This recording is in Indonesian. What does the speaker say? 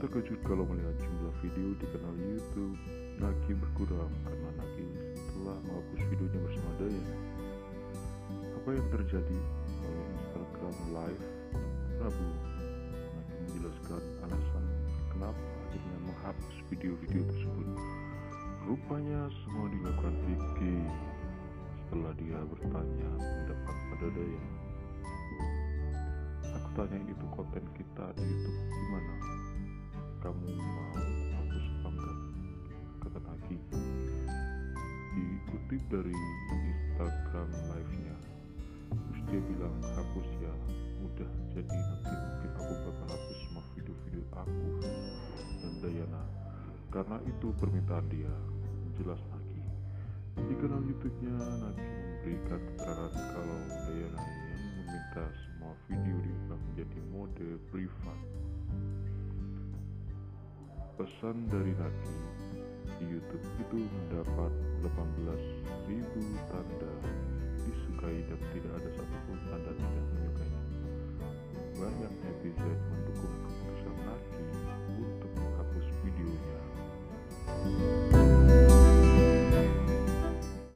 terkejut kalau melihat jumlah video di kanal YouTube Naki berkurang karena Naki telah menghapus videonya bersama Dayana. Apa yang terjadi? Oleh Instagram Live Rabu, Naki menjelaskan alasan kenapa akhirnya menghapus video-video tersebut. Rupanya semua dilakukan Vicky setelah dia bertanya pendapat pada Dayana. Aku tanya itu konten kita di YouTube gimana? Kamu mau apa enggak? Kata Naki. Dikutip dari Instagram live-nya. Terus dia bilang hapus ya. Udah jadi nanti mungkin aku bakal hapus semua video-video aku dan Dayana. Karena itu permintaan dia. Jelas Naki. Di kanal YouTube-nya Naki memberikan keterangan kalau Dayana yang meminta semua video diubah menjadi mode privat. Pesan dari Naki di YouTube itu mendapat 18.000 tanda